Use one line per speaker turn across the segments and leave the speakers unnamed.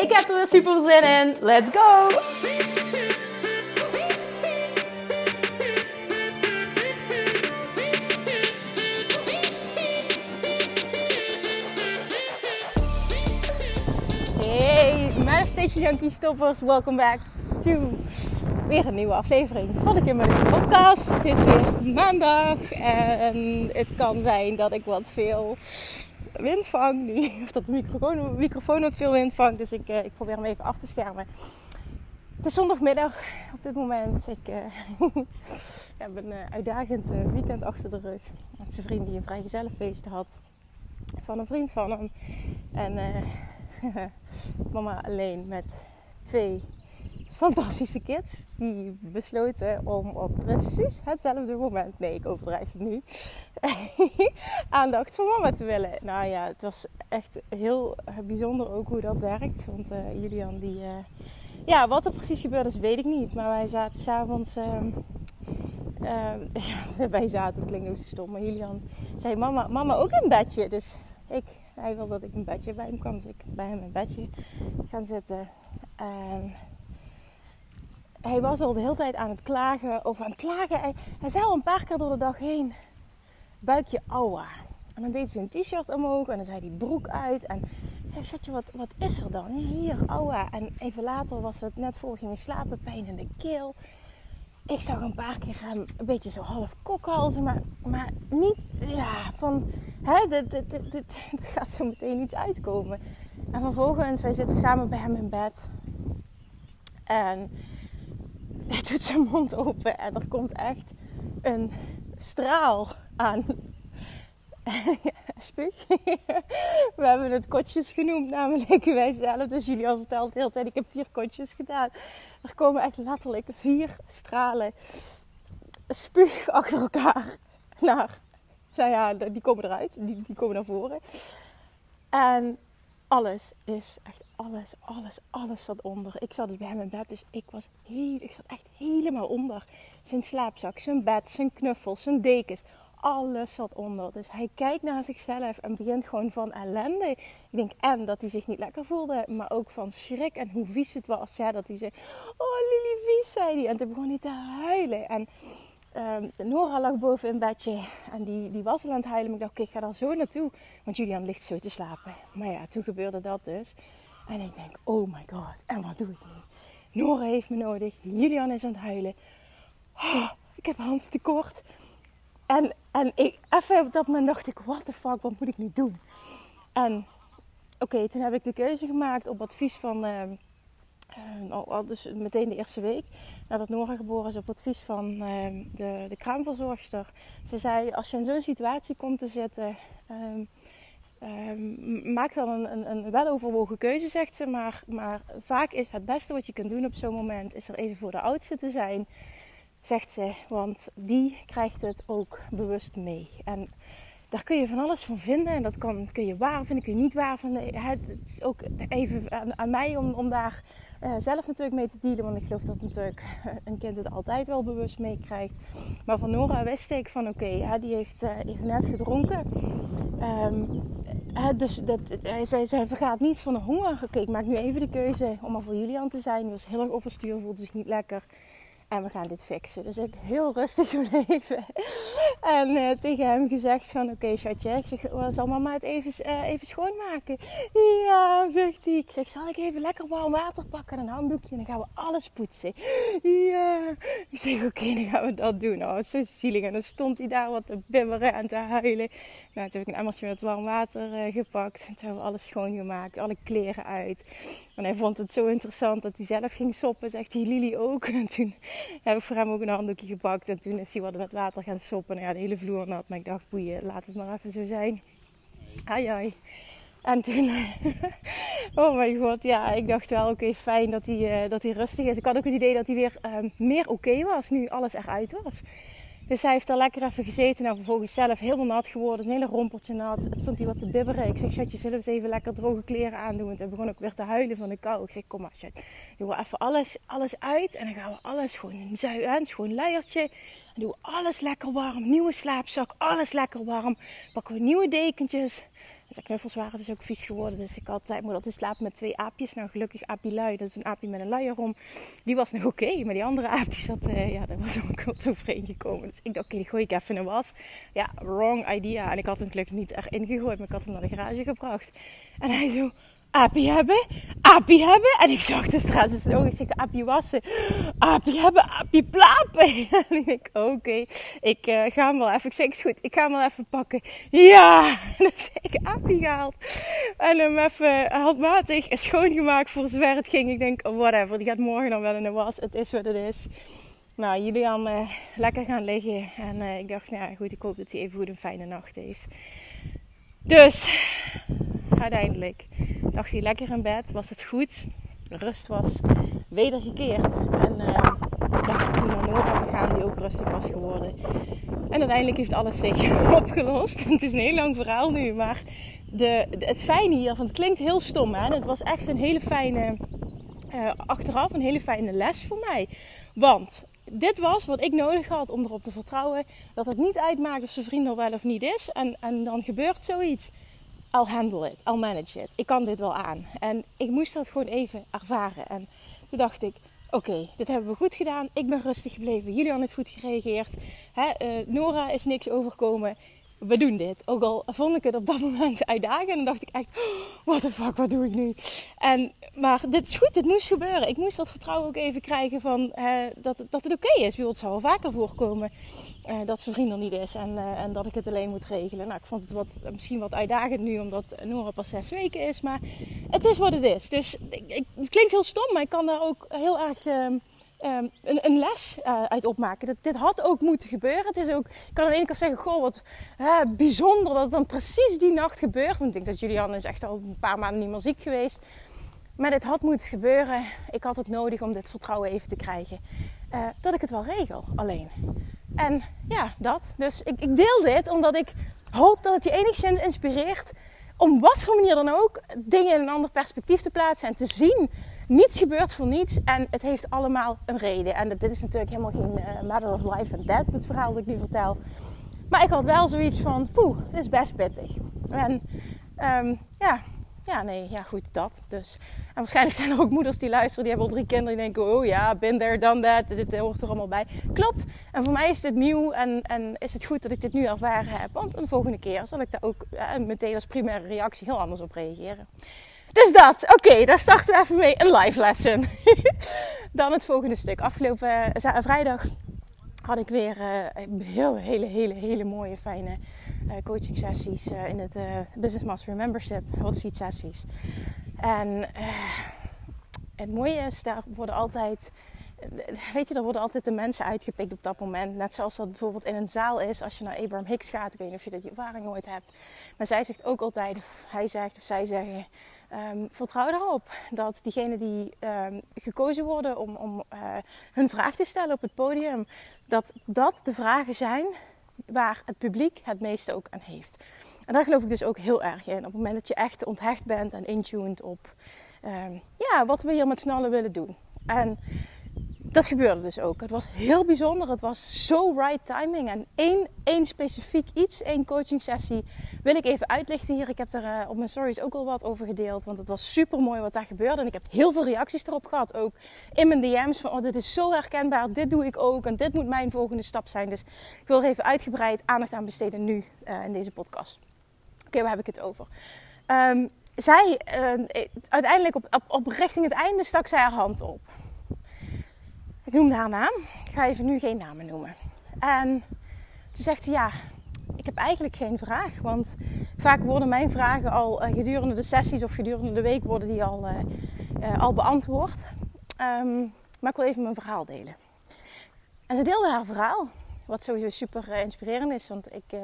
Ik heb er weer super zin in. Let's go! Hey, Manifestation Junkie Stoppers, welcome back to weer een nieuwe aflevering van de Kimberly Podcast. Het is weer maandag en het kan zijn dat ik wat veel wind vang nu. Of dat de microfoon, microfoon wat veel wind vangt, dus ik, uh, ik probeer hem even af te schermen. Het is zondagmiddag op dit moment. Ik uh, heb een uitdagend weekend achter de rug. Met zijn vriend die een vrijgezellenfeest had. Van een vriend van hem. En mama alleen met twee fantastische kids. Die besloten om op precies hetzelfde moment, nee ik overdrijf het nu, aandacht voor mama te willen. Nou ja, het was echt heel bijzonder ook hoe dat werkt. Want uh, Julian die, uh, ja wat er precies gebeurd is weet ik niet. Maar wij zaten s'avonds, uh, ja, wij zaten, het klinkt ook zo stom. Maar Julian zei mama, mama ook in bedje. Dus ik, hij wil dat ik een bedje bij hem kan. Dus ik bij hem in bedje gaan zitten. En hij was al de hele tijd aan het klagen. Of aan het klagen. Hij, hij zei al een paar keer door de dag heen. Buikje aua. En dan deed ze een t-shirt omhoog. En dan zei die broek uit. En zei, schatje, wat, wat is er dan? Hier, aua. En even later was het net voor we gingen slapen. Pijn in de keel. Ik zag een paar keer hem een beetje zo half kokhalzen. Maar, maar niet, ja, van... Hè, dit, dit, dit, dit, gaat zo meteen iets uitkomen. En vervolgens, wij zitten samen bij hem in bed. En hij doet zijn mond open en er komt echt een straal aan. Spuug. We hebben het kotjes genoemd, namelijk wij zelf. Dus jullie al verteld de hele tijd, ik heb vier kotjes gedaan. Er komen echt letterlijk vier stralen spuug achter elkaar naar. Nou ja, die komen eruit, die, die komen naar voren. En alles is echt alles, alles, alles zat onder. Ik zat dus bij hem in bed, dus ik was heel, ik zat echt helemaal onder. Zijn slaapzak, zijn bed, zijn knuffels, zijn dekens, alles zat onder. Dus hij kijkt naar zichzelf en begint gewoon van ellende. Ik denk en dat hij zich niet lekker voelde, maar ook van schrik en hoe vies het was. Ja, dat hij zei, oh Lily vies, zei hij. En toen begon hij te huilen. En Um, Nora lag boven in bedje en die, die was al aan het huilen. Ik dacht, oké, ik ga daar zo naartoe. Want Julian ligt zo te slapen. Maar ja, toen gebeurde dat dus. En ik denk, oh my god, en wat doe ik nu? Nora heeft me nodig. Julian is aan het huilen. Oh, ik heb tekort. En, en ik, even op dat moment dacht ik, what the fuck, wat moet ik nu doen? En oké, toen heb ik de keuze gemaakt op advies van... Uh, uh, dus meteen de eerste week nadat Nora geboren is op advies van uh, de, de kraamverzorgster. Ze zei, als je in zo'n situatie komt te zitten, um, um, maak dan een, een, een weloverwogen keuze, zegt ze. Maar, maar vaak is het beste wat je kunt doen op zo'n moment, is er even voor de oudste te zijn, zegt ze. Want die krijgt het ook bewust mee. En daar kun je van alles van vinden. En dat kan, kun je waar vinden, kun je niet waar vinden. Het is ook even aan, aan mij om, om daar uh, zelf natuurlijk mee te dealen. Want ik geloof dat natuurlijk een kind het altijd wel bewust meekrijgt. Maar van Nora wist ik van oké, okay, die heeft uh, even net gedronken. Um, dus dat, zij, zij vergaat niet van de honger. Oké, ik maak nu even de keuze om er voor Julian te zijn. Die was heel erg overstuur, voelde zich niet lekker. En we gaan dit fixen. Dus ik heel rustig gebleven. En uh, tegen hem gezegd van oké okay, schatje, ik zeg, zal mama het even, uh, even schoonmaken? Ja, zegt hij. Ik zeg, zal ik even lekker warm water pakken en een handdoekje en dan gaan we alles poetsen. Ja. Ik zeg, oké, dan gaan we dat doen. Oh, zo zielig. En dan stond hij daar wat te bibberen en te huilen. Nou, toen heb ik een emmertje met warm water uh, gepakt. En toen hebben we alles schoongemaakt, alle kleren uit. En hij vond het zo interessant dat hij zelf ging soppen. Zegt hij, Lili ook. En toen heb ik voor hem ook een handdoekje gepakt. En toen is hij wat met water gaan soppen. Nou ja, de hele vloer nat. Maar ik dacht, boeien, laat het maar even zo zijn. Ai ai. En toen, oh mijn god, ja, ik dacht wel, oké, fijn dat hij, uh, dat hij rustig is. Ik had ook het idee dat hij weer uh, meer oké was, nu alles eruit was. Dus hij heeft daar lekker even gezeten. Nou, vervolgens zelf helemaal nat geworden. Een hele rompeltje nat. Het stond hij wat te bibberen. Ik zeg, schatje, zullen we eens even lekker droge kleren aandoen? Hij begon ook weer te huilen van de kou. Ik zeg, kom maar, schat. Doe even alles, alles uit. En dan gaan we alles gewoon een zui. Schoon luiertje. En doen we alles lekker warm. Nieuwe slaapzak. Alles lekker warm. Pakken we nieuwe dekentjes. Zijn knuffels waren dus ook vies geworden. Dus ik had, ik moet altijd slapen met twee aapjes. Nou, gelukkig aapje lui. Dat is een aapje met een luier om. Die was nog oké. maar die andere aap die zat, uh, ja, daar was ook wat overheen gekomen. Dus ik dacht, oké, die gooi ik even in de was. Ja, wrong idea. En ik had hem gelukkig niet erin gegooid. Maar ik had hem naar de garage gebracht. En hij zo, Apie hebben, apie hebben. En ik zag de straat dus ook. Ik apie wassen, apie hebben, apie plapen. En ik denk, oké, ik uh, ga hem wel even. Ik zeg, is goed, ik ga hem wel even pakken. Ja, zeg ik apie gehaald. En hem even handmatig schoongemaakt voor zover het ging. Ik denk, oh, whatever, die gaat morgen dan wel in de was. Het is wat het is. Nou, Julian uh, lekker gaan liggen. En uh, ik dacht, nou goed, ik hoop dat hij even goed een fijne nacht heeft. Dus uiteindelijk dacht hij lekker in bed, was het goed. Rust was wedergekeerd. En uh, ja, toen naar Nora gegaan, die ook rustig was geworden. En uiteindelijk heeft alles zich opgelost. Het is een heel lang verhaal nu, maar de, het fijne hiervan, het klinkt heel stom hè. Het was echt een hele fijne, uh, achteraf een hele fijne les voor mij. Want dit was wat ik nodig had om erop te vertrouwen dat het niet uitmaakt of zijn vriend er wel of niet is. En, en dan gebeurt zoiets. I'll handle it, I'll manage it. Ik kan dit wel aan. En ik moest dat gewoon even ervaren. En toen dacht ik, oké, dit hebben we goed gedaan. Ik ben rustig gebleven. Julian heeft goed gereageerd. Hè, uh, Nora is niks overkomen we doen dit. Ook al vond ik het op dat moment uitdagend. En dacht ik echt, what the fuck, wat doe ik nu? En, maar dit is goed, dit moest gebeuren. Ik moest dat vertrouwen ook even krijgen van, dat, dat het oké is. Het zou wel vaker voorkomen uh, dat zijn vriend er niet is. En, uh, en dat ik het alleen moet regelen. Nou, ik vond het wat, misschien wat uitdagend nu, omdat Nora pas zes weken is. Maar het is wat het is. Dus ik, het klinkt heel stom, maar ik kan daar ook heel erg ehm, um, een, een, les uh, uit opmaken. Dat, dit had ook moeten gebeuren. Het is ook, ik kan aan de ene kant zeggen, goh, wat bijzonder dat het dan precies die nacht gebeurt. Want ik denk dat Julian is echt al een paar maanden niet meer ziek geweest. Maar dit had moeten gebeuren. Ik had het nodig om dit vertrouwen even te krijgen. Uh, dat ik het wel regel, alleen. En ja, dat. Dus ik, ik deel dit omdat ik hoop dat het je enigszins inspireert om wat voor manier dan ook dingen in een ander perspectief te plaatsen en te zien niets gebeurt voor niets en het heeft allemaal een reden. En dit is natuurlijk helemaal geen uh, matter of life and death, het verhaal dat ik nu vertel. Maar ik had wel zoiets van, poeh, is best pittig. En um, ja, ja, nee, ja goed, dat. Dus. En waarschijnlijk zijn er ook moeders die luisteren, die hebben al drie kinderen. Die denken, oh ja, ben there, done that. Dit hoort er allemaal bij. Klopt. En voor mij is dit nieuw en, en is het goed dat ik dit nu ervaren heb. Want de volgende keer zal ik daar ook eh, meteen als primaire reactie heel anders op reageren. Dus dat. Oké, okay, daar starten we even mee. Een live lesson. Dan het volgende stuk. Afgelopen uh, vrijdag had ik weer uh, heel, hele, hele, hele mooie, fijne uh, coaching sessies in het Business Mastery Membership. Hot seat sessies. En het mooie is, daar worden altijd weet je, er worden altijd de mensen uitgepikt op dat moment. Net zoals dat bijvoorbeeld in een zaal is als je naar Abraham Hicks gaat. Ik weet niet of je dat je ervaring nooit hebt. Maar zij zegt ook altijd, of hij zegt of zij zeggen, um, vertrouw erop dat diegenen die um, gekozen worden om, om uh, hun vraag te stellen op het podium, dat dat de vragen zijn waar het publiek het meeste ook aan heeft. En daar geloof ik dus ook heel erg in. Op het moment dat je echt onthecht bent en intuned op um, ja, wat we hier met z'n allen willen doen. En dat gebeurde dus ook. Het was heel bijzonder. Het was zo right timing. En één, één specifiek iets, één coaching sessie, wil ik even uitlichten hier. Ik heb er uh, op mijn stories ook al wat over gedeeld. Want het was super mooi wat daar gebeurde. En ik heb heel veel reacties erop gehad. Ook in mijn DM's van, oh dit is zo herkenbaar. Dit doe ik ook. En dit moet mijn volgende stap zijn. Dus ik wil er even uitgebreid aandacht aan besteden nu uh, in deze podcast. Oké, waar heb ik het over? Um, zij, uh, uiteindelijk op, op richting het einde stak zij haar hand op. Ik noemde haar naam. Ik ga even nu geen namen noemen. En toen zegt ze ja, ik heb eigenlijk geen vraag. Want vaak worden mijn vragen al uh, gedurende de sessies of gedurende de week worden die al, uh, uh, al beantwoord. Um, maar ik wil even mijn verhaal delen. En ze deelde haar verhaal. Wat sowieso super inspirerend is. Want ik,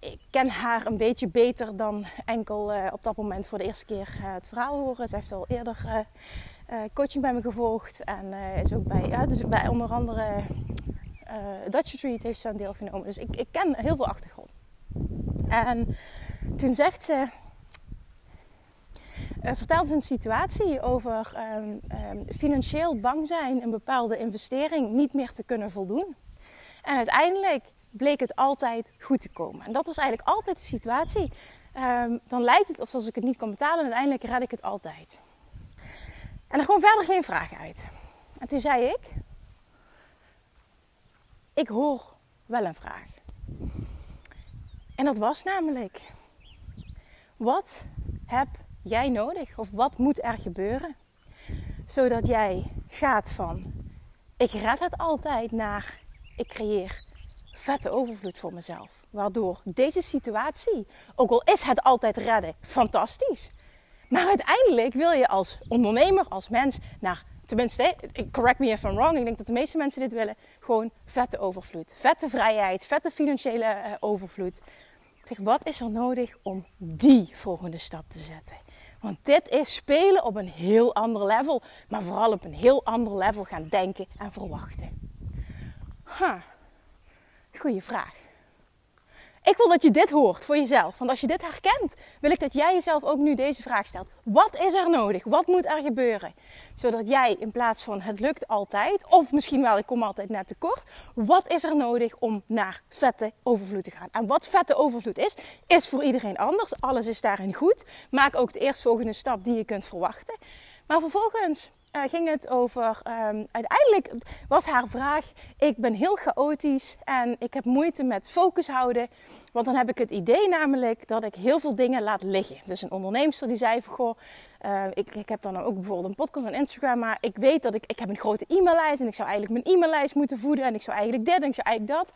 ik ken haar een beetje beter dan enkel op dat moment voor de eerste keer het verhaal horen. Ze heeft al eerder coaching bij me gevolgd. En is ook bij, ja, dus bij onder andere Dutch Retreat heeft ze aan deelgenomen. Dus ik, ik ken heel veel achtergrond. En toen zegt ze... vertelt ze een situatie over ehm, ehm, financieel bang zijn een bepaalde investering niet meer te kunnen voldoen. En uiteindelijk bleek het altijd goed te komen. En dat was eigenlijk altijd de situatie. Um, dan lijkt het alsof ik het niet kan betalen en uiteindelijk red ik het altijd. En er kwam verder geen vraag uit. En toen zei ik: Ik hoor wel een vraag. En dat was namelijk: Wat heb jij nodig? Of wat moet er gebeuren? Zodat jij gaat van: Ik red het altijd naar ik creëer vette overvloed voor mezelf. Waardoor deze situatie, ook al is het altijd redden, fantastisch. Maar uiteindelijk wil je als ondernemer, als mens, naar, tenminste, correct me if I'm wrong, ik denk dat de meeste mensen dit willen, gewoon vette overvloed. Vette vrijheid, vette financiële uh, overvloed. Zeg, wat is er nodig om die volgende stap te zetten? Want dit is spelen op een heel ander level, maar vooral op een heel ander level gaan denken en verwachten. Huh. Goeie vraag. Ik wil dat je dit hoort voor jezelf. Want als je dit herkent, wil ik dat jij jezelf ook nu deze vraag stelt. Wat is er nodig? Wat moet er gebeuren? Zodat jij in plaats van het lukt altijd, of misschien wel ik kom altijd net tekort. Wat is er nodig om naar vette overvloed te gaan? En wat vette overvloed is, is voor iedereen anders. Alles is daarin goed. Maak ook de eerstvolgende stap die je kunt verwachten. Maar vervolgens uh, ging het over. Um, uiteindelijk was haar vraag: Ik ben heel chaotisch en ik heb moeite met focus houden. Want dan heb ik het idee namelijk dat ik heel veel dingen laat liggen. Dus een onderneemster die zei: van, Goh, uh, ik, ik heb dan ook bijvoorbeeld een podcast en Instagram. Maar ik weet dat ik, ik heb een grote e-maillijst en ik zou eigenlijk mijn e-maillijst moeten voeden. En ik zou eigenlijk dit en ik zou eigenlijk dat.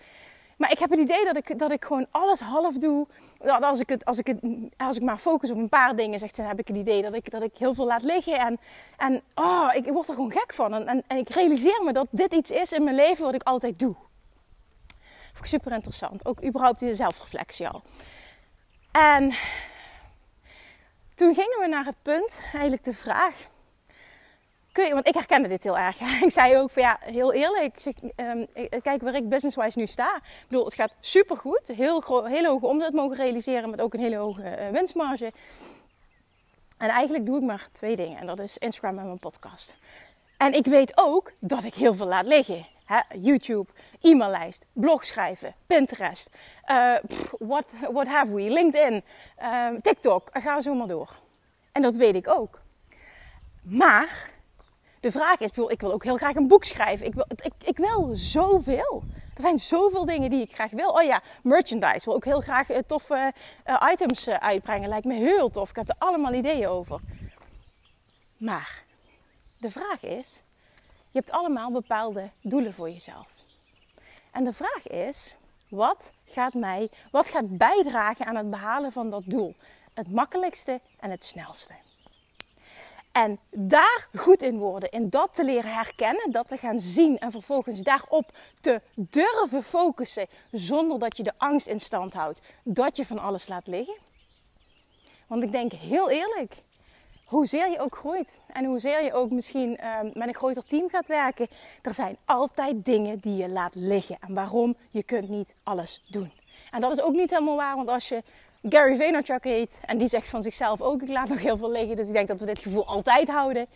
Maar ik heb het idee dat ik, dat ik gewoon alles half doe. Dat als ik, het, als, ik het, als ik maar focus op een paar dingen, zegt dan heb ik het idee dat ik, dat ik heel veel laat liggen. En, en oh, ik, word er gewoon gek van. En, en, en, ik realiseer me dat dit iets is in mijn leven wat ik altijd doe. Vond ik super interessant. Ook überhaupt die zelfreflectie al. En toen gingen we naar het punt, eigenlijk de vraag kun je, want ik herkende dit heel erg. Ik zei ook van ja, heel eerlijk, zeg, um, kijk waar ik business-wise nu sta. Ik bedoel, het gaat super goed. Heel hele hoge omzet mogen realiseren met ook een hele hoge uh, winstmarge. En eigenlijk doe ik maar twee dingen. En dat is Instagram en mijn podcast. En ik weet ook dat ik heel veel laat liggen. YouTube, e-maillijst, blog schrijven, Pinterest, uh, what, what have we, LinkedIn, uh, TikTok. Ga zo maar door. En dat weet ik ook. Maar de vraag is, ik wil ook heel graag een boek schrijven. Ik wil, ik, ik wil zoveel. Er zijn zoveel dingen die ik graag wil. Oh ja, merchandise. Wil ook heel graag uh, toffe uh, items uh, uitbrengen. Lijkt me heel tof. Ik heb er allemaal ideeën over. Maar de vraag is, je hebt allemaal bepaalde doelen voor jezelf. En de vraag is, wat gaat mij, wat gaat bijdragen aan het behalen van dat doel? Het makkelijkste en het snelste. En daar goed in worden, in dat te leren herkennen, dat te gaan zien en vervolgens daarop te durven focussen zonder dat je de angst in stand houdt dat je van alles laat liggen. Want ik denk heel eerlijk, hoezeer je ook groeit en hoezeer je ook misschien uh, met een groter team gaat werken, er zijn altijd dingen die je laat liggen. En waarom? Je kunt niet alles doen. En dat is ook niet helemaal waar, want als je Gary Vaynerchuk heet. En die zegt van zichzelf ook, ik laat nog heel veel liggen. Dus ik denk dat we dit gevoel altijd houden.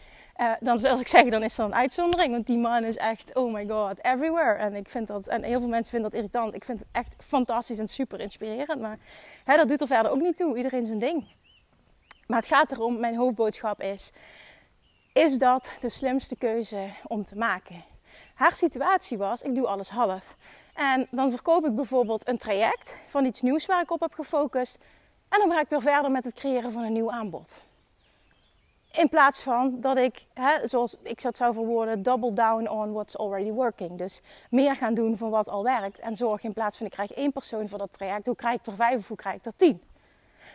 Uh, dan, zoals ik zeg, dan is dat een uitzondering. Want die man is echt, oh my god, everywhere. En ik vind dat, en heel veel mensen vinden dat irritant. Ik vind het echt fantastisch en super inspirerend. Maar hè, dat doet er verder ook niet toe. Iedereen zijn ding. Maar het gaat erom, mijn hoofdboodschap is, is dat de slimste keuze om te maken? Haar situatie was, ik doe alles half. En dan verkoop ik bijvoorbeeld een traject van iets nieuws waar ik op heb gefocust. En dan ga ik weer verder met het creëren van een nieuw aanbod. In plaats van dat ik, hè, zoals ik dat zou verwoorden, double down on what's already working. Dus meer gaan doen van wat al werkt. En zorg in plaats van ik krijg één persoon voor dat traject, hoe krijg ik er vijf of hoe krijg ik er tien?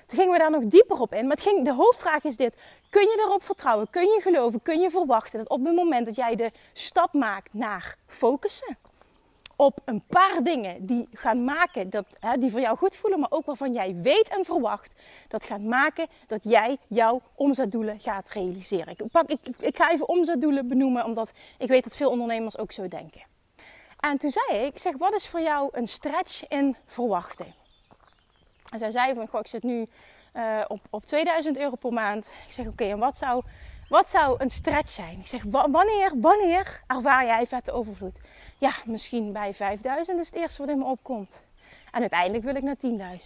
Toen gingen we daar nog dieper op in. Maar het ging, de hoofdvraag is dit. Kun je erop vertrouwen? Kun je geloven? Kun je verwachten dat op het moment dat jij de stap maakt naar focussen op een paar dingen die gaan maken dat, hè, die voor jou goed voelen, maar ook waarvan jij weet en verwacht dat gaan maken dat jij jouw omzetdoelen gaat realiseren. Ik, pak, ik, ik ga even omzetdoelen benoemen, omdat ik weet dat veel ondernemers ook zo denken. En toen zei ik, ik zeg, wat is voor jou een stretch in verwachten? En zij zei van, goh, ik zit nu uh, op, op 2000 euro per maand. Ik zeg, oké, en wat zou, wat zou een stretch zijn? Ik zeg, wanneer, wanneer ervaar jij vette overvloed? Ja, misschien bij 5000 is het eerste wat in me opkomt. En uiteindelijk wil ik naar 10.000.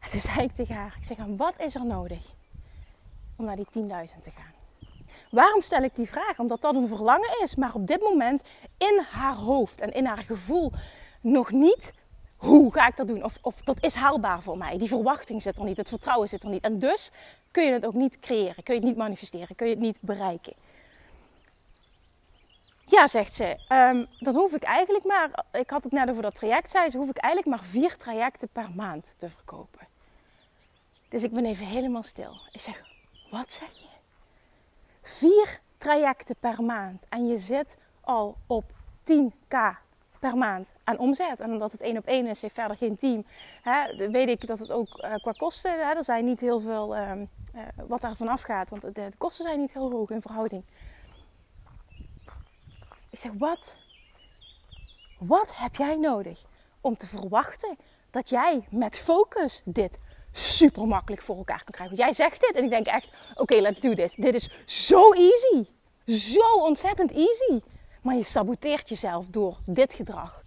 En toen zei ik tegen haar, ik zeg, en wat is er nodig om naar die 10.000 te gaan? Waarom stel ik die vraag? Omdat dat een verlangen is, maar op dit moment in haar hoofd en in haar gevoel nog niet hoe ga ik dat doen? Of, of dat is haalbaar voor mij. Die verwachting zit er niet, het vertrouwen zit er niet. En dus kun je het ook niet creëren, kun je het niet manifesteren, kun je het niet bereiken. Ja, zegt ze, um, dan hoef ik eigenlijk maar, ik had het net over dat traject, zei ze, hoef ik eigenlijk maar vier trajecten per maand te verkopen. Dus ik ben even helemaal stil. Ik zeg, wat zeg je? Vier trajecten per maand en je zit al op 10k per maand aan omzet. En omdat het één op één is, heeft verder geen team. Hè, weet ik dat het ook uh, qua kosten, hè, er zijn niet heel veel uh, uh, wat daarvan afgaat. Want de, de, kosten zijn niet heel hoog in verhouding. Ik zeg, wat? Wat heb jij nodig om te verwachten dat jij met focus dit super makkelijk voor elkaar kan krijgen? Want jij zegt dit en ik denk echt, oké, let's do this. Dit is zo easy. Zo ontzettend easy. Maar je saboteert jezelf door dit gedrag.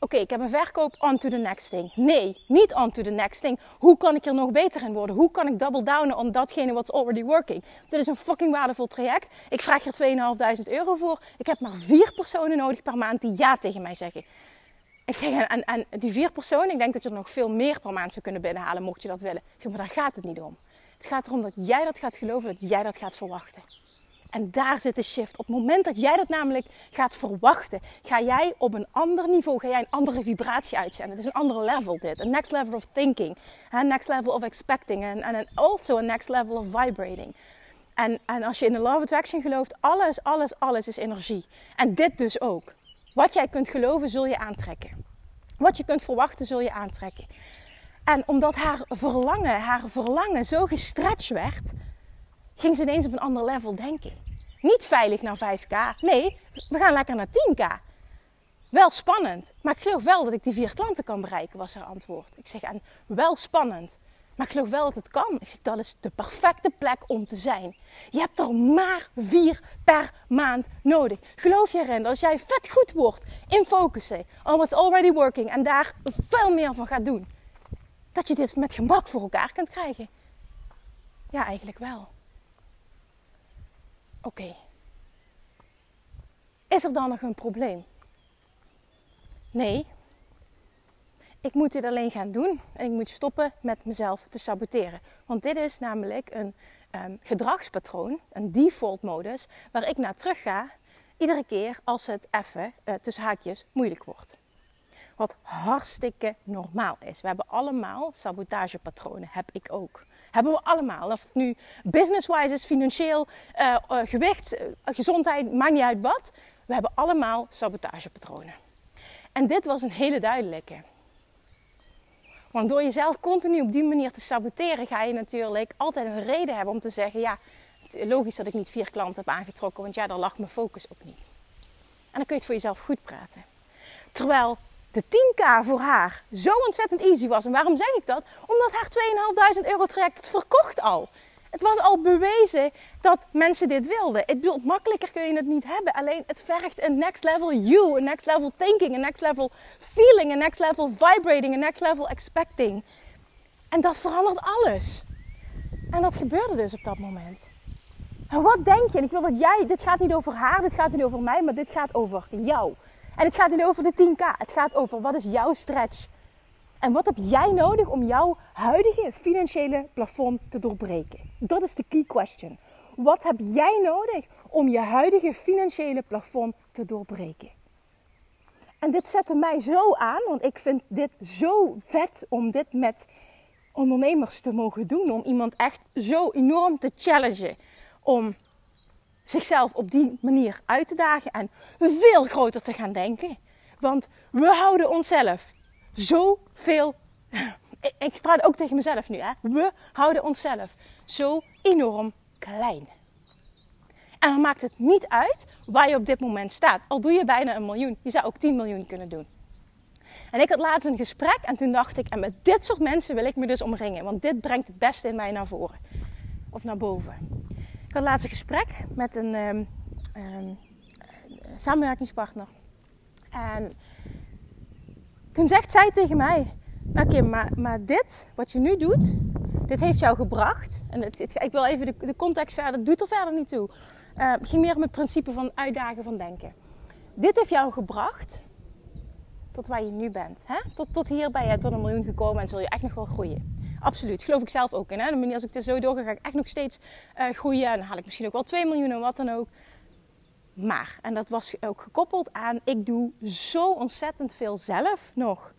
Oké, ik heb een verkoop, on to the next thing. Nee, niet on to the next thing. Hoe kan ik er nog beter in worden? Hoe kan ik double downen on datgene what's already working? Dit is een fucking waardevol traject. Ik vraag er 2.500 euro voor. Ik heb maar vier personen nodig per maand die ja tegen mij zeggen. Ik zeg, en, en die vier personen, ik denk dat je er nog veel meer per maand zou kunnen binnenhalen, mocht je dat willen. Ik zeg, maar daar gaat het niet om. Het gaat erom dat jij dat gaat geloven, dat jij dat gaat verwachten. En daar zit de shift. Op het moment dat jij dat namelijk gaat verwachten, ga jij op een ander niveau, ga jij een andere vibratie uitzenden. Het is een andere level dit. Een next level of thinking. Een next level of expecting. En also a next level of vibrating. En, en als je in de of attraction gelooft, alles, alles, alles is energie. En dit dus ook. Wat jij kunt geloven, zul je aantrekken. Wat je kunt verwachten, zul je aantrekken. En omdat haar verlangen, haar verlangen zo gestretched werd, ging ze ineens op een ander level denken. Niet veilig naar 5k. Nee, we gaan lekker naar 10k. Wel spannend, maar ik geloof wel dat ik die vier klanten kan bereiken, was haar antwoord. Ik zeg, en wel spannend, maar ik geloof wel dat het kan. Ik zeg, dat is de perfecte plek om te zijn. Je hebt er maar vier per maand nodig. Geloof je erin dat als jij vet goed wordt in focussen on what's already working en daar veel meer van gaat doen, dat je dit met gemak voor elkaar kunt krijgen? Ja, eigenlijk wel. Oké. Is er dan nog een probleem? Nee. Ik moet dit alleen gaan doen en ik moet stoppen met mezelf te saboteren. Want dit is namelijk een um, gedragspatroon, een default modus, waar ik naar terug ga iedere keer als het even uh, tussen haakjes moeilijk wordt. Wat hartstikke normaal is. We hebben allemaal sabotagepatronen, heb ik ook. Hebben we allemaal. Of het nu business-wise is, financieel, uh, uh, gewicht, uh, gezondheid, maakt niet uit wat. We hebben allemaal sabotagepatronen. En dit was een hele duidelijke. Want door jezelf continu op die manier te saboteren, ga je natuurlijk altijd een reden hebben om te zeggen: ja, logisch dat ik niet vier klanten heb aangetrokken, want ja, daar lag mijn focus ook niet. En dan kun je het voor jezelf goed praten. Terwijl de 10k voor haar zo ontzettend easy was. En waarom zeg ik dat? Omdat haar 2.500 euro traject verkocht al. Het was al bewezen dat mensen dit wilden. Ik bedoel, makkelijker kun je het niet hebben. Alleen het vergt een next level you, een next level thinking, een next level feeling, een next level vibrating, een next level expecting. En dat verandert alles. En dat gebeurde dus op dat moment. En wat denk je? Ik wil dat jij, dit gaat niet over haar, dit gaat niet over mij, maar dit gaat over jou. En het gaat niet over de 10k. Het gaat over wat is jouw stretch. En wat heb jij nodig om jouw huidige financiële plafond te doorbreken? Dat is de key question. Wat heb jij nodig om je huidige financiële plafond te doorbreken? En dit zette mij zo aan, want ik vind dit zo vet om dit met ondernemers te mogen doen. Om iemand echt zo enorm te challengen. Om zichzelf op die manier uit te dagen en veel groter te gaan denken. Want we houden onszelf zoveel. Ik praat ook tegen mezelf nu, hè? We houden onszelf zo enorm klein. En dan maakt het niet uit waar je op dit moment staat. Al doe je bijna een miljoen. Je zou ook 10 miljoen kunnen doen. En ik had laatst een gesprek en toen dacht ik, en met dit soort mensen wil ik me dus omringen. Want dit brengt het beste in mij naar voren. Of naar boven. Had laatst gesprek met een um, um, samenwerkingspartner. En toen zegt zij tegen mij, nou Kim, maar, maar dit, wat je nu doet, dit heeft jou gebracht. En ik wil even de, de context verder, doet er verder niet toe. Uh, het ging meer om het principe van uitdagen van denken. Dit heeft jou gebracht tot waar je nu bent. Hè? Tot, tot hier ben je tot een miljoen gekomen en zul je echt nog wel groeien. Absoluut, geloof ik zelf ook in. Hè? Als ik dit zo doorga, ga ik echt nog steeds uh, groeien. En dan haal ik misschien ook wel 2 miljoen en wat dan ook. Maar, en dat was ook gekoppeld aan, ik doe zo ontzettend veel zelf nog.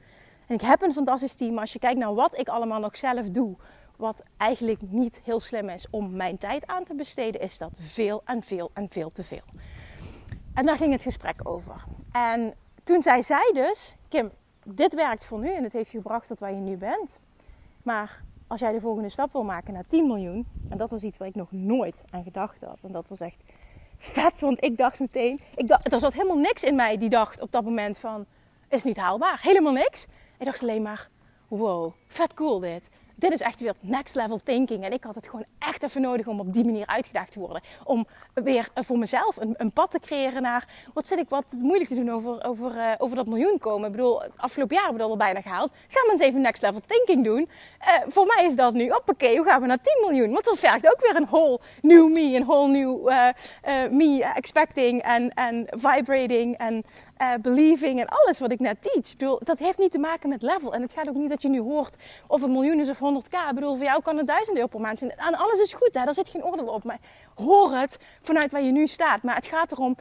En ik heb een fantastisch team. Als je kijkt naar wat ik allemaal nog zelf doe, wat eigenlijk niet heel slim is om mijn tijd aan te besteden, is dat veel en veel en veel te veel. En daar ging het gesprek over. En toen zei zij dus, Kim, dit werkt voor nu en het heeft je gebracht tot waar je nu bent. Maar als jij de volgende stap wil maken naar 10 miljoen, en dat was iets waar ik nog nooit aan gedacht had. En dat was echt vet, want ik dacht meteen, ik dacht, er zat helemaal niks in mij die dacht op dat moment van, is niet haalbaar. Helemaal niks. Ik dacht alleen maar, wow, vet cool dit dit is echt weer next level thinking. En ik had het gewoon echt even nodig om op die manier uitgedaagd te worden. Om weer voor mezelf een, een pad te creëren naar wat zit ik wat moeilijk te doen over, over, uh, over dat miljoen komen. Ik bedoel, afgelopen jaar hebben we dat al bijna gehaald. Ga maar eens even next level thinking doen. Uh, voor mij is dat nu, oké, hoe gaan we naar 10 miljoen? Want dat vergt ook weer een whole new me, een whole new me expecting en vibrating en believing en alles wat ik net teach. Ik bedoel, dat heeft niet te maken met level. En het gaat ook niet dat je nu hoort of het miljoen is of 100k. Ik bedoel, voor jou kan het 1000 euro per maand zijn. En alles is goed, hè? daar zit geen oordeel op. Maar hoor het vanuit waar je nu staat. Maar het gaat erom,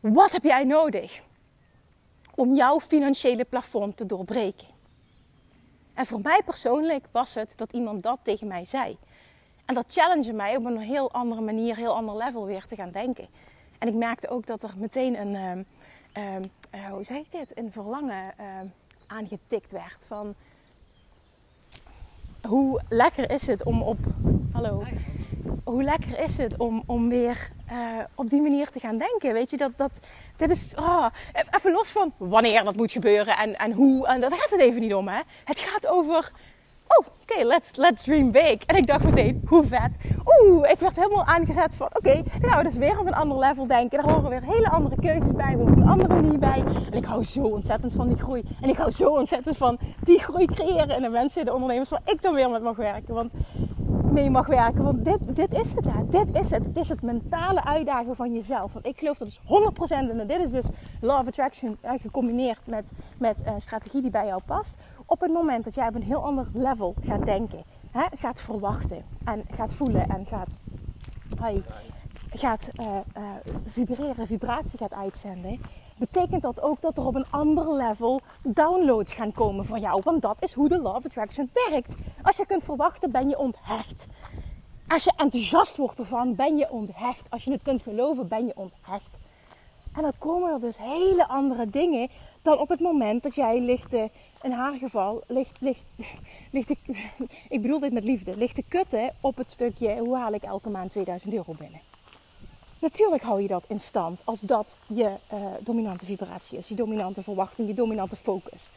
wat heb jij nodig om jouw financiële plafond te doorbreken? En voor mij persoonlijk was het dat iemand dat tegen mij zei. En dat challenge mij op een heel andere manier, heel ander level weer te gaan denken. En ik merkte ook dat er meteen een, uh, uh, hoe zeg ik dit, een verlangen ehm, aangetikt werd. Van hoe lekker is het om op. Hallo. Hoe lekker is het om, om weer uh, op die manier te gaan denken? Weet je, dat, dat dit is. Oh, even los van wanneer dat moet gebeuren en, en hoe. En dat gaat het even niet om, hè? Het gaat over oh, oké, let's, let's dream big. En ik dacht meteen, hoe vet. Oeh, ik werd helemaal aangezet van, oké, dan gaan we dus weer op een ander level denken. Daar horen weer hele andere keuzes bij, hoort een andere manier bij. En ik hou zo ontzettend van die groei. En ik hou zo ontzettend van die groei creëren in de mensen, de ondernemers, waar ik dan weer met mag werken. Want mee mag werken. Want dit, dit is het. Dit is het. Het is het mentale uitdagen van jezelf. Want ik geloof dat is 100% en dit is dus Law of Attraction uh, gecombineerd met, met uh, strategie die bij jou past. Op het moment dat jij op een heel ander level gaat denken, hè, gaat verwachten en gaat voelen en gaat, hey, gaat uh, vibreren, vibratie gaat uitzenden betekent dat ook dat er op een ander level downloads gaan komen voor jou. Want dat is hoe de of Attraction werkt. Als je kunt verwachten, ben je onthecht. Als je enthousiast wordt ervan, ben je onthecht. Als je het kunt geloven, ben je onthecht. En dan komen er dus hele andere dingen dan op het moment dat jij lichte, in haar geval, ligt, ligt, ligt, ik bedoel dit met liefde, ligt te kutten op het stukje hoe haal ik elke maand 2000 euro binnen. Natuurlijk hou je dat in stand als dat je uh, dominante vibratie is, je dominante verwachting, je dominante focus.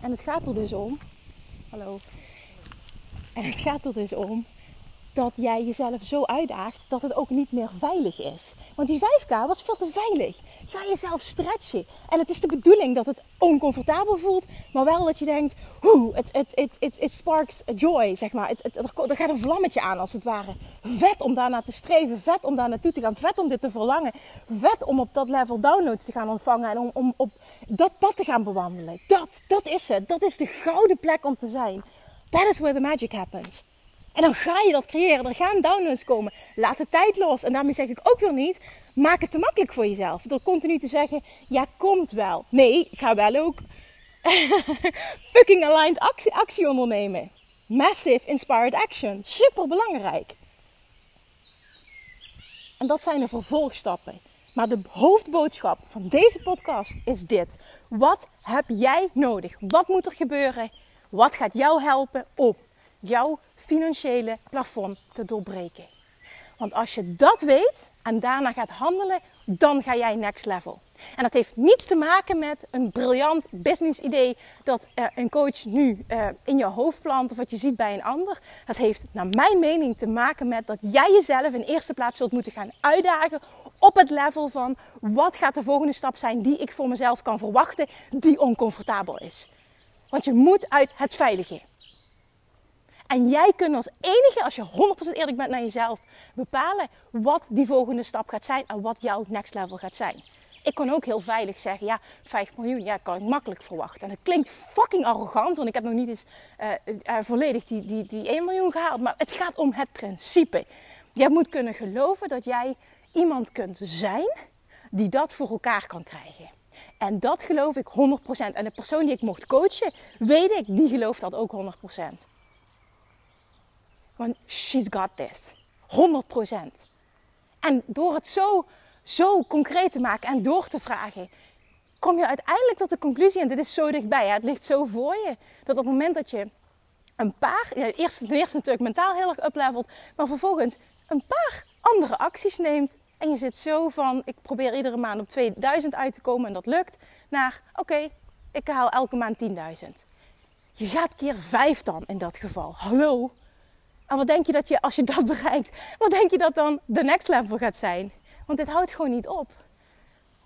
En het gaat er dus om. Hallo. En het gaat er dus om dat jij jezelf zo uitdaagt dat het ook niet meer veilig is. Want die 5K was veel te veilig. Ga jezelf stretchen. En het is de bedoeling dat het oncomfortabel voelt, maar wel dat je denkt, hoe, het, het, het, it sparks joy, zeg maar. Het, er gaat een vlammetje aan, als het ware. Vet om daarna te streven, vet om daar naartoe te gaan, vet om dit te verlangen. Vet om op dat level downloads te gaan ontvangen en om, om op dat pad te gaan bewandelen. Dat, dat is het. Dat is de gouden plek om te zijn. That is where the magic happens. En dan ga je dat creëren. Er gaan downloads komen. Laat de tijd los. En daarmee zeg ik ook weer niet, maak het te makkelijk voor jezelf. Door continu te zeggen, ja, komt wel. Nee, ga wel ook fucking aligned actie, actie ondernemen. Massive inspired action. Super belangrijk. En dat zijn de vervolgstappen. Maar de hoofdboodschap van deze podcast is dit. Wat heb jij nodig? Wat moet er gebeuren? Wat gaat jou helpen om jouw financiële plafond te doorbreken? Want als je dat weet en daarna gaat handelen, dan ga jij next level. En dat heeft niets te maken met een briljant business idee dat uh, een coach nu uh, in je hoofd plant of wat je ziet bij een ander. Dat heeft naar mijn mening te maken met dat jij jezelf in eerste plaats zult moeten gaan uitdagen op het level van wat gaat de volgende stap zijn die ik voor mezelf kan verwachten die oncomfortabel is. Want je moet uit het veilige. En jij kunt als enige, als je 100% eerlijk bent naar jezelf, bepalen wat die volgende stap gaat zijn en wat jouw next level gaat zijn. Ik kon ook heel veilig zeggen, ja, 5 miljoen, ja, dat kan ik makkelijk verwachten. En het klinkt fucking arrogant, want ik heb nog niet eens uh, uh, volledig die, die, die 1 miljoen gehaald. Maar het gaat om het principe. Jij moet kunnen geloven dat jij iemand kunt zijn die dat voor elkaar kan krijgen. En dat geloof ik 100%. En de persoon die ik mocht coachen, weet ik, die gelooft dat ook 100%. Want she's got this. 100%. En door het zo, zo concreet te maken en door te vragen, kom je uiteindelijk tot de conclusie, en dit is zo dichtbij, het ligt zo voor je, dat op het moment dat je een paar, ja, eerst, ten natuurlijk mentaal heel erg uplevelt, maar vervolgens een paar andere acties neemt en je zit zo van, ik probeer iedere maand op 2000 uit te komen en dat lukt, naar, oké, ik haal elke maand 10.000. Je gaat keer 5 dan in dat geval. Hallo? En wat denk je dat je, als je dat bereikt, wat denk je dat dan de next level gaat zijn? Want dit houdt gewoon niet op.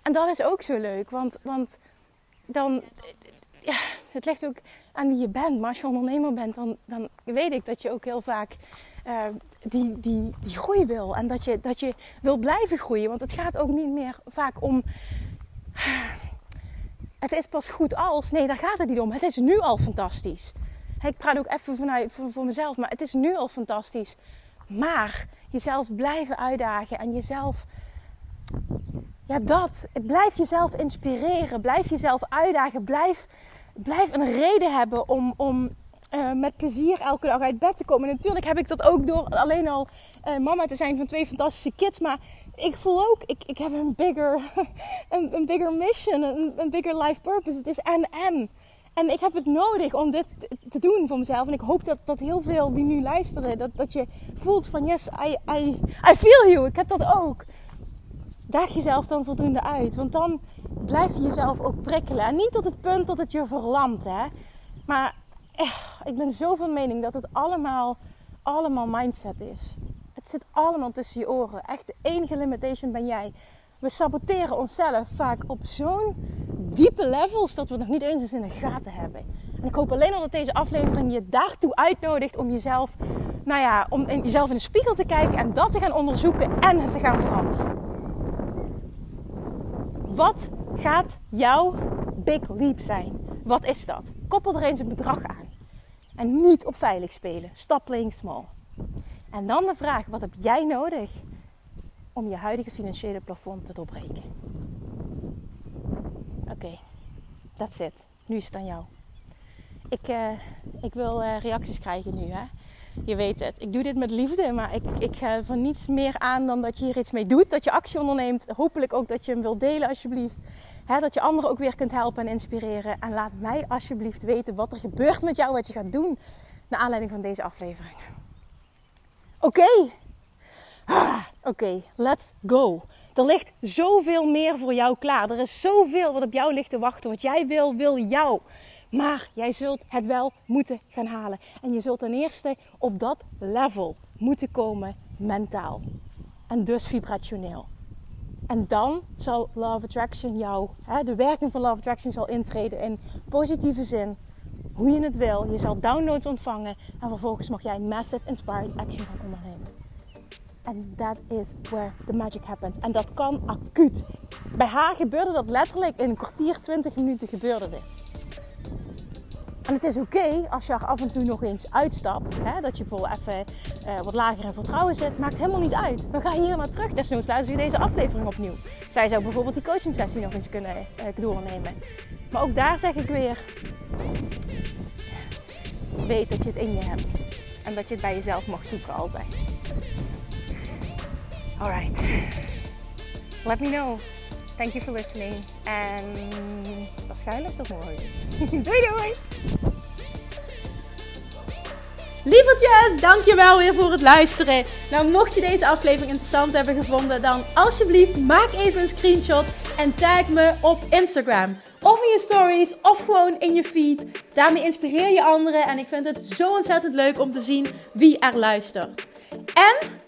En dat is ook zo leuk, want, want dan, ja, het ligt ook aan wie je bent. Maar als je ondernemer bent, dan, dan weet ik dat je ook heel vaak uh, die, die, die groei wil. En dat je, dat je wil blijven groeien. Want het gaat ook niet meer vaak om. Het is pas goed als. Nee, daar gaat het niet om. Het is nu al fantastisch. Ik praat ook even vanuit, voor, voor mezelf, maar het is nu al fantastisch. Maar jezelf blijven uitdagen en jezelf. Ja, dat. Blijf jezelf inspireren. Blijf jezelf uitdagen. Blijf, blijf een reden hebben om, om uh, met plezier elke dag uit bed te komen. En natuurlijk heb ik dat ook door alleen al uh, mama te zijn van twee fantastische kids. Maar ik voel ook, ik, ik heb een bigger, een, een bigger mission, een, een bigger life purpose. Het is en en. En ik heb het nodig om dit te doen voor mezelf. En ik hoop dat, dat heel veel die nu luisteren, dat, dat je voelt van yes, I, I, I feel you. Ik heb dat ook. Daag jezelf dan voldoende uit. Want dan blijf je jezelf ook prikkelen. En niet tot het punt dat het je verlamt. Hè? Maar echt, ik ben zo van mening dat het allemaal, allemaal mindset is. Het zit allemaal tussen je oren. Echt de enige limitation ben jij we saboteren onszelf vaak op zo'n diepe levels dat we het nog niet eens eens in de gaten hebben. En ik hoop alleen al dat deze aflevering je daartoe uitnodigt om jezelf, nou ja, om in, jezelf in de spiegel te kijken en dat te gaan onderzoeken en te gaan veranderen. Wat gaat jouw big leap zijn? Wat is dat? Koppel er eens een bedrag aan. En niet op veilig spelen. Stop playing small. En dan de vraag, wat heb jij nodig om je huidige financiële plafond te doorbreken. Oké, okay, that's it. Nu is het aan jou. Ik, uh, ik wil uh, reacties krijgen nu. Hè? Je weet het. Ik doe dit met liefde, maar ik, ik ga van niets meer aan dan dat je hier iets mee doet. Dat je actie onderneemt. Hopelijk ook dat je hem wilt delen alsjeblieft. Hè, dat je anderen ook weer kunt helpen en inspireren. En laat mij alsjeblieft weten wat er gebeurt met jou, wat je gaat doen. Naar aanleiding van deze aflevering. Oké, oké, let's go. Er ligt zoveel meer voor jou klaar. Er is zoveel wat op jou ligt te wachten. Wat jij wil, wil jou. Maar jij zult het wel moeten gaan halen. En je zult ten eerste op dat level moeten komen mentaal. En dus vibrationeel. En dan zal Love Attraction jou, hè, de werking van Love Attraction zal intreden in positieve zin. Hoe je het wil. Je zal downloads ontvangen. En vervolgens mag jij massive inspired action gaan ondernemen. En that is where the magic happens. En dat kan acuut. Bij haar gebeurde dat letterlijk in een kwartier, 20 minuten gebeurde dit. En het is oké als je er af en toe nog eens uitstapt. Hè? Dat je bijvoorbeeld even uh, wat lager in vertrouwen zit. Maakt helemaal niet uit. Dan ga je hier naar terug. Desnoods luister je deze aflevering opnieuw. Zij zou bijvoorbeeld die coaching sessie nog eens kunnen uh, doornemen. Maar ook daar zeg ik weer. Weet dat je het in je hebt. En dat je het bij jezelf mag zoeken altijd. Alright. Let me know. Thank you for listening. En waarschijnlijk tot morgen. doei doei! Lievertjes, dankjewel weer voor het luisteren. Nou, mocht je deze aflevering interessant hebben gevonden, dan alsjeblieft maak even een screenshot en tag me op Instagram. Of in je stories, of gewoon in je feed. Daarmee inspireer je anderen en ik vind het zo ontzettend leuk om te zien wie er luistert. En